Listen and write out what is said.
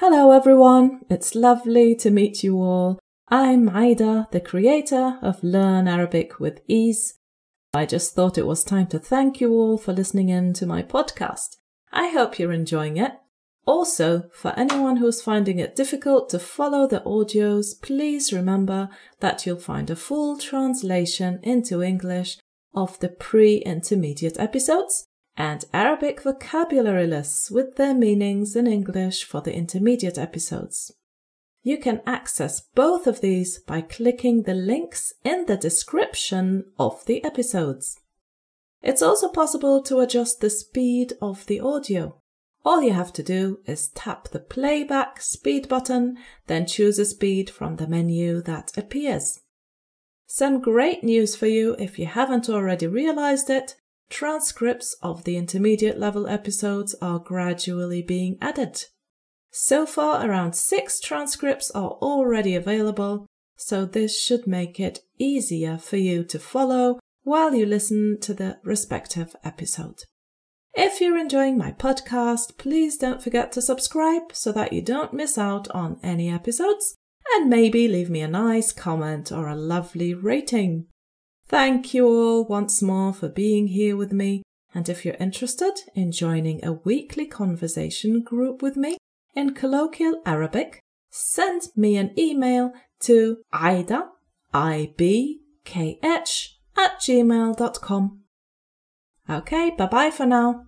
Hello everyone, it's lovely to meet you all. I'm Aida, the creator of Learn Arabic with Ease. I just thought it was time to thank you all for listening in to my podcast. I hope you're enjoying it. Also, for anyone who's finding it difficult to follow the audios, please remember that you'll find a full translation into English of the pre-intermediate episodes and Arabic vocabulary lists with their meanings in English for the intermediate episodes. You can access both of these by clicking the links in the description of the episodes. It's also possible to adjust the speed of the audio. All you have to do is tap the playback speed button, then choose a speed from the menu that appears. Some great news for you if you haven't already realized it. Transcripts of the intermediate level episodes are gradually being added. So far, around six transcripts are already available, so this should make it easier for you to follow while you listen to the respective episode. If you're enjoying my podcast, please don't forget to subscribe so that you don't miss out on any episodes and maybe leave me a nice comment or a lovely rating. Thank you all once more for being here with me. And if you're interested in joining a weekly conversation group with me in colloquial Arabic, send me an email to Aida, I-B-K-H, at gmail.com. Okay, bye bye for now.